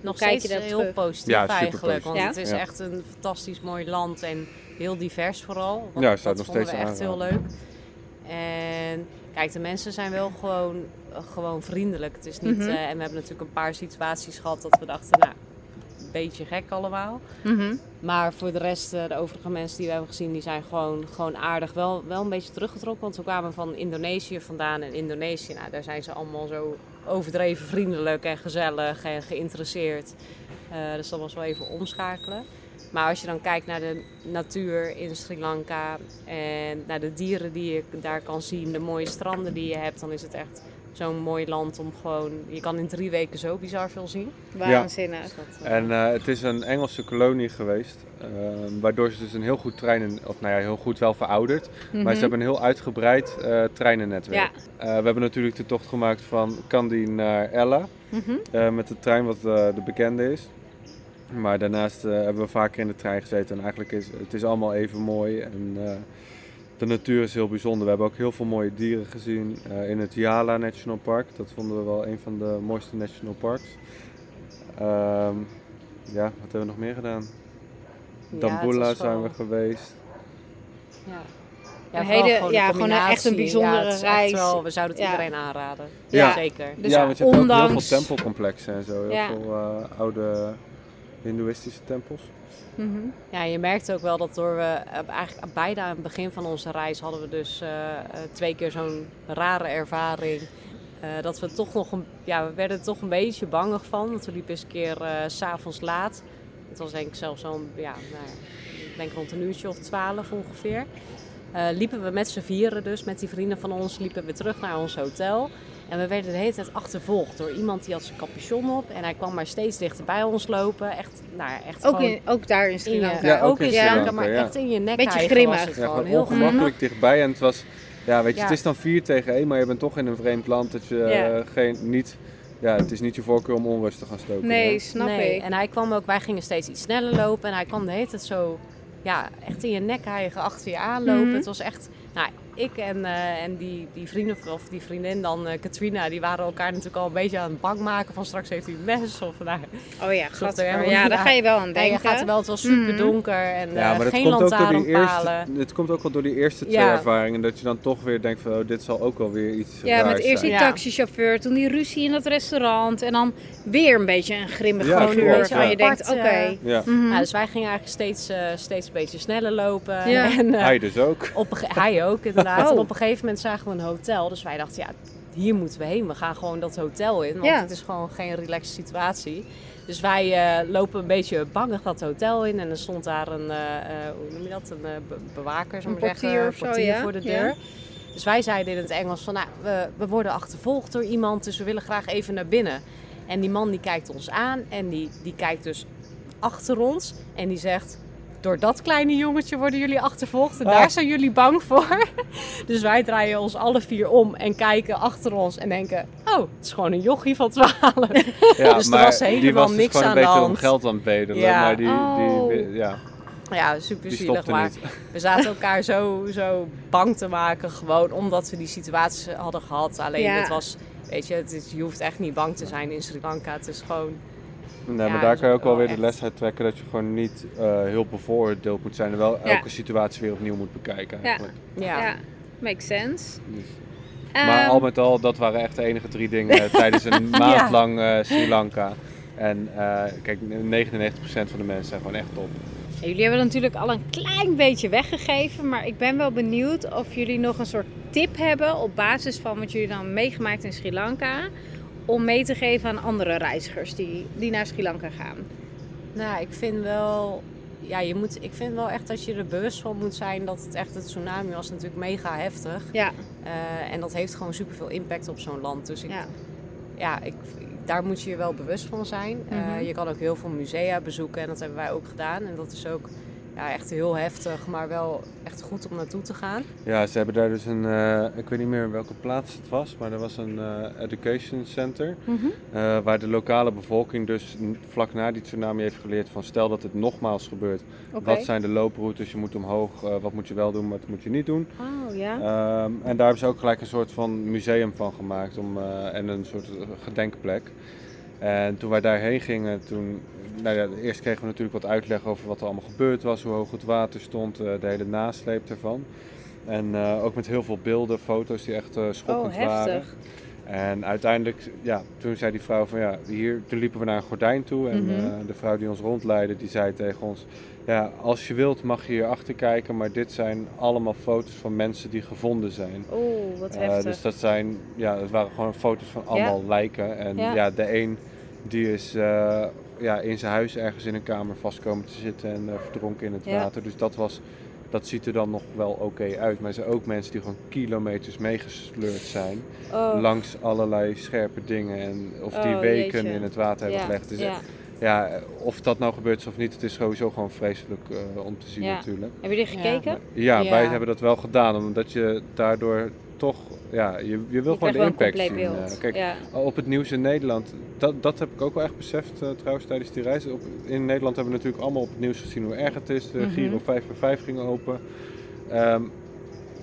Nog kijk je steeds daarop heel terug? positief Ja, eigenlijk. Want het is Ja. echt een fantastisch mooi land en heel divers vooral. Want Ja, dat het nog vonden we steeds echt heel leuk. En kijk, de mensen zijn wel gewoon, eh, gewoon vriendelijk. Het is niet, Mhm. eh, en we hebben natuurlijk een paar situaties gehad dat we dachten, nou, beetje gek allemaal. Maar voor de rest, eh, de overige mensen die we hebben gezien, die zijn gewoon, gewoon aardig. Wel, wel een beetje teruggetrokken, want we kwamen van Indonesië vandaan. En Indonesië, nou, daar zijn ze allemaal zo overdreven vriendelijk en gezellig en geïnteresseerd. Eh, dus dat was wel even omschakelen. Maar als je dan kijkt naar de natuur in Sri Lanka en naar de dieren die je daar kan zien, de mooie stranden die je hebt, dan is het echt zo'n mooi land om gewoon... Je kan in drie weken zo bizar veel zien. Waanzinnig. Dus dat, eh, En eh, het is een Engelse kolonie geweest, eh, waardoor ze dus een heel goed treinen, of nou ja, heel goed wel verouderd, maar ze hebben een heel uitgebreid eh, treinennetwerk. Ja. Eh, we hebben natuurlijk de tocht gemaakt van Kandy naar Ella, Mhm. eh, met de trein wat eh, de bekende is. Maar daarnaast eh, hebben we vaker in de trein gezeten en eigenlijk is het is allemaal even mooi. En, eh, de natuur is heel bijzonder. We hebben ook heel veel mooie dieren gezien eh, in het Yala National Park. Dat vonden we wel een van de mooiste national parks. Ehm, ja, wat hebben we nog meer gedaan? ja, Dambula zijn we geweest. Ja. Een vooral hele- ja, gewoon een- echt een bijzondere Ja, reis. wel- we zouden het Ja. iedereen aanraden. Ja. Zeker. Dus ja, want je hebt ook heel ondanks- veel tempelcomplexen en zo. Heel Ja. veel eh, oude hindoeïstische tempels. Mhm. Ja, je merkt ook wel dat door we eh, eigenlijk bijna aan het begin van onze reis hadden we dus eh, eh, twee keer zo'n rare ervaring. Eh, dat we toch nog een, ja, we werden er toch een beetje bangig van. Want we liepen eens een keer s s'avonds laat. Het was denk ik zelfs zo'n, ja, nou, ik denk rond een uurtje of twaalf ongeveer. Liepen we met z'n vieren dus, met die vrienden van ons, liepen we terug naar ons hotel. En we werden de hele tijd achtervolgd door iemand die had zijn capuchon op. En hij kwam maar steeds dichter bij ons lopen. Echt, nou echt Ook, gewoon in, ook daar in Sri in je, Lanka. Ja, ook in Sri Lanka, maar ja. echt in je nek Beetje grimmig. was het Ja, Heel ongemakkelijk dichtbij. En het was, ja, weet je, Ja. het is dan 4 tegen 1, maar je bent toch in een vreemd land. Dat je Ja. eh, geen, niet, ja, het is niet je voorkeur om onrust te gaan stoken. Nee, hè? snap nee. ik. En hij kwam ook, wij gingen steeds iets sneller lopen. En hij kwam de hele tijd zo, ja, echt in je nek hijgen, achter je aanlopen. Mhm. Het was echt, ik en, eh, en die, die vrienden, of die vriendin dan, eh, Katrina, die waren elkaar natuurlijk al een beetje aan het bang maken. Van straks heeft hij een mes of nou, Oh ja, er helemaal Ja, niet daar ga je wel aan nee, je denken. gaat er wel, het was super Mhm. donker en Ja, eh, maar geen komt ook door die lantaarnpalen. eerste, het komt ook wel door die eerste twee Ja. ervaringen. Dat je dan toch weer denkt van, oh, dit zal ook wel weer iets Ja, met eerst die. Ja. taxichauffeur, toen die ruzie in dat restaurant en dan weer een beetje een grimmig Ja, klopt, waarvan ja. je denkt, oké. Ja, mhm. Ja, dus wij gingen eigenlijk steeds, eh, steeds een beetje sneller lopen. Ja. En, eh, hij dus ook. Op een hij ook, inderdaad. Oh. En op een gegeven moment zagen we een hotel. Dus wij dachten, ja, hier moeten we heen. We gaan gewoon dat hotel in. Want Ja. het is gewoon geen relaxed situatie. Dus wij eh, lopen een beetje bangig dat hotel in. En er stond daar een, eh, eh, hoe noem je dat? Een be- bewaker, Een maar zeggen. portier of zo, portier ja. voor de Ja. deur. Dus wij zeiden in het Engels van, nou, we, we worden achtervolgd door iemand. Dus we willen graag even naar binnen. En die man die kijkt ons aan. En die, die kijkt dus achter ons. En die zegt... Door dat kleine jongetje worden jullie achtervolgd en Ah. daar zijn jullie bang voor. Dus wij draaien ons alle vier om en kijken achter ons en denken: Oh, het is gewoon een jochie van 12. Ja, Dus er maar was die helemaal was dus niks gewoon aan een de beetje om hand. geld aan het bedelen. Ja. Maar die, Oh. die, ja, Ja, super zielig. Maar niet. we zaten elkaar zo, zo bang te maken, gewoon omdat we die situatie hadden gehad. Alleen Ja. het was, weet je, het is, je hoeft echt niet bang te zijn in Sri Lanka. Het is gewoon, Nee, Ja, maar daar kan je ook wel weer de les uit trekken dat je gewoon niet eh, heel bevooroordeeld moet zijn en wel Ja. elke situatie weer opnieuw moet bekijken eigenlijk. ja. Ja, makes sense. Dus- maar Ehm, al met al, dat waren echt de enige drie dingen tijdens een maand lang eh, Sri Lanka. En eh, kijk, 99% van de mensen zijn gewoon echt top. Jullie hebben natuurlijk al een klein beetje weggegeven, maar ik ben wel benieuwd of jullie nog een soort tip hebben op basis van wat jullie dan hebben meegemaakt in Sri Lanka. Om mee te geven aan andere reizigers die, die naar Sri Lanka gaan. Nou, ik vind wel. Ja, je moet, ik vind wel echt dat je er bewust van moet zijn dat het echt het tsunami was natuurlijk mega heftig. Ja, Eh, en dat heeft gewoon superveel impact op zo'n land. Dus ik, ja. ja, ik, daar moet je je wel bewust van zijn. Eh, Mhm. je kan ook heel veel musea bezoeken en dat hebben wij ook gedaan. En dat is ook ja, echt heel heftig, maar wel echt goed om naartoe te gaan. Ja, ze hebben daar dus een, eh, ik weet niet meer welke plaats het was, maar er was een eh, education center. Mhm. eh, waar de lokale bevolking dus vlak na die tsunami heeft geleerd van stel dat het nogmaals gebeurt. Wat zijn de looproutes, je moet omhoog, wat moet je wel doen, wat moet je niet doen. Oh ja. Ehm, en daar hebben ze ook gelijk een soort van museum van gemaakt om, en een soort gedenkplek. En toen wij daarheen gingen, toen, nou ja, eerst kregen we natuurlijk wat uitleg over wat er allemaal gebeurd was, hoe hoog het water stond, eh, de hele nasleep ervan. En eh, ook met heel veel beelden, foto's die echt eh, schokkend Oh, heftig. waren. En uiteindelijk, ja, toen zei die vrouw van ja, hier, toen liepen we naar een gordijn toe. En Mhm. de vrouw die ons rondleidde, die zei tegen ons, ja, als je wilt mag je hier achter kijken, maar dit zijn allemaal foto's van mensen die gevonden zijn. Oeh, wat heftig. dus dat zijn, ja, het waren gewoon foto's van allemaal lijken. En Ja. ja, de een die is eh, ja, in zijn huis ergens in een kamer vast komen te zitten en eh, verdronken in het Ja. water. Dus dat was, dat ziet er dan nog wel oké uit. Maar er zijn ook mensen die gewoon kilometers meegesleurd zijn. oh. Langs allerlei scherpe dingen. En of die Oh, weken jeetje. in het water hebben ja. gelegd. Dus, ja. ja, of dat nou gebeurt is of niet, het is sowieso gewoon vreselijk eh, om te zien Ja. natuurlijk. Heb je die gekeken? Ja, Ja. wij hebben dat wel gedaan, omdat je daardoor toch, ja, je, je wil Je gewoon de wel een impact zien. beeld. Eh, kijk, ja. op het nieuws in Nederland, dat, dat heb ik ook wel echt beseft eh, trouwens tijdens die reis. Op, in Nederland hebben we natuurlijk allemaal op het nieuws gezien hoe erg het is. De Mhm. Giro 5 voor 5 ging open. Ehm,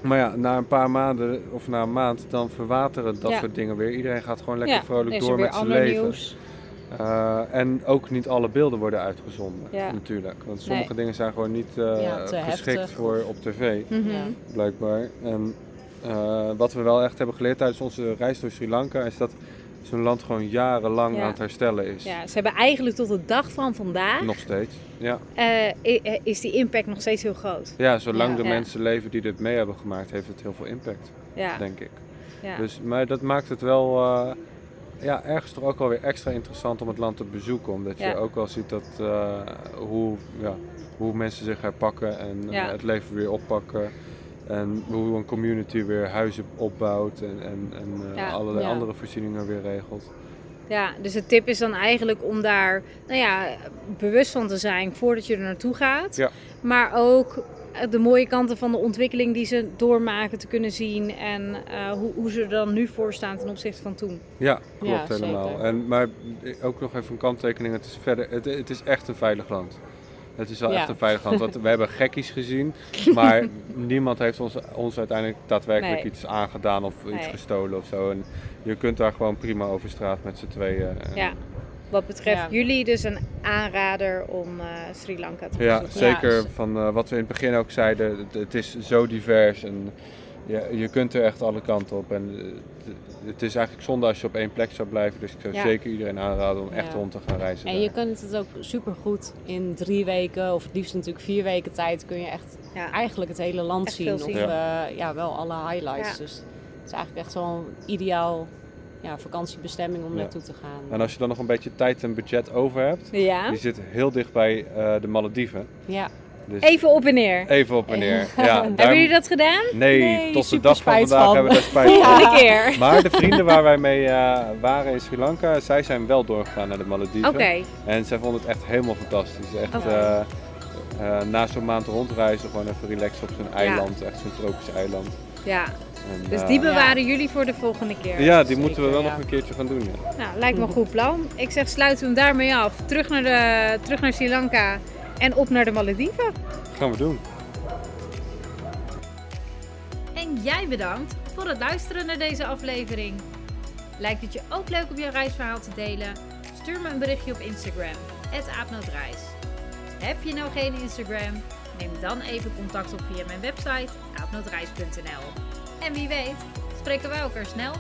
maar ja, na een paar maanden of na een maand, dan verwateren dat Ja. soort dingen weer. Iedereen gaat gewoon lekker ja. vrolijk door met zijn leven. nieuws. Eh, en ook niet alle beelden worden uitgezonden, Ja. natuurlijk. Want sommige Nee. dingen zijn gewoon niet eh, Ja, geschikt heftig voor op tv Mhm. Ja. blijkbaar. En eh, wat we wel echt hebben geleerd tijdens onze reis door Sri Lanka is dat zo'n land gewoon jarenlang Ja. aan het herstellen is. Ja, ze hebben eigenlijk tot de dag van vandaag, Nog steeds. Ja, eh, eh, is die impact nog steeds heel groot. ja zolang Ja. de mensen leven die dit mee hebben gemaakt, heeft het heel veel impact, Ja, denk ik. ja. Dus, maar dat maakt het wel ja, ergens toch ook wel weer extra interessant om het land te bezoeken. Omdat je ook wel ziet dat, hoe, ja, hoe mensen zich herpakken en het leven weer oppakken. En hoe een community weer huizen opbouwt en, en, en eh, Ja. allerlei Ja. andere voorzieningen weer regelt. ja, dus de tip is dan eigenlijk om daar nou ja, bewust van te zijn voordat je er naartoe gaat. Ja. Maar ook eh, de mooie kanten van de ontwikkeling die ze doormaken te kunnen zien. En eh, hoe, hoe ze er dan nu voor staan ten opzichte van toen. Ja, klopt helemaal. zeker. En, maar ook nog even een kanttekening, het is, verder, het, het is echt een veilig land. Het is wel Ja. echt een veilig land, want we hebben gekkies gezien, maar niemand heeft ons, ons uiteindelijk daadwerkelijk Nee. iets aangedaan of iets Nee. gestolen of zo. En je kunt daar gewoon prima over straat met z'n tweeën. eh, Ja. Wat betreft Ja. jullie dus een aanrader om eh, Sri Lanka te Ja, bezoeken. zeker Ja. van eh, wat we in het begin ook zeiden, het, het is zo divers en ja, je kunt er echt alle kanten op. En het- is eigenlijk zonde als je op één plek zou blijven, dus ik zou Ja. zeker iedereen aanraden om echt rond te gaan reizen. En daar. je kunt het ook supergoed in drie weken, of het liefst natuurlijk vier weken tijd, kun je echt Ja. eigenlijk het hele land Echt zien. Of zien. ja. ja, wel alle highlights. Ja. Dus het is eigenlijk echt wel een ideaal ja, vakantiebestemming om Ja. naartoe te gaan. En als je dan nog een beetje tijd en budget over hebt, Ja. die zit heel dicht bij eh, de Malediven. Ja, Dus Even op en neer. even op en neer. Ja, Hebben jullie dat gedaan? Nee, Nee, tot de super dag van spijt vandaag van. hebben we daar spijt van. Volgende keer. Maar de vrienden waar wij mee eh, waren in Sri Lanka, zij zijn wel doorgegaan naar de Malediven. Oké. En zij vonden het echt helemaal fantastisch. Echt Oké. eh, eh, na zo'n maand rondreizen, gewoon even relaxen op zo'n eiland. Echt zo'n tropisch eiland. Ja. En, Dus die bewaren jullie voor de volgende keer. Ja, die Zeker, moeten we wel ja. nog een keertje gaan doen. Ja. Nou, lijkt me een goed plan. Ik zeg sluiten we hem daarmee af. Terug naar, de, terug naar Sri Lanka en op naar de Malediven. gaan we doen. En jij bedankt voor het luisteren naar deze aflevering. Lijkt het je ook leuk om je reisverhaal te delen? Stuur me een berichtje op Instagram, aapnootreis. Heb je nou geen Instagram? Neem dan even contact op via mijn website aapnootreis.nl. En wie weet, spreken wij elkaar snel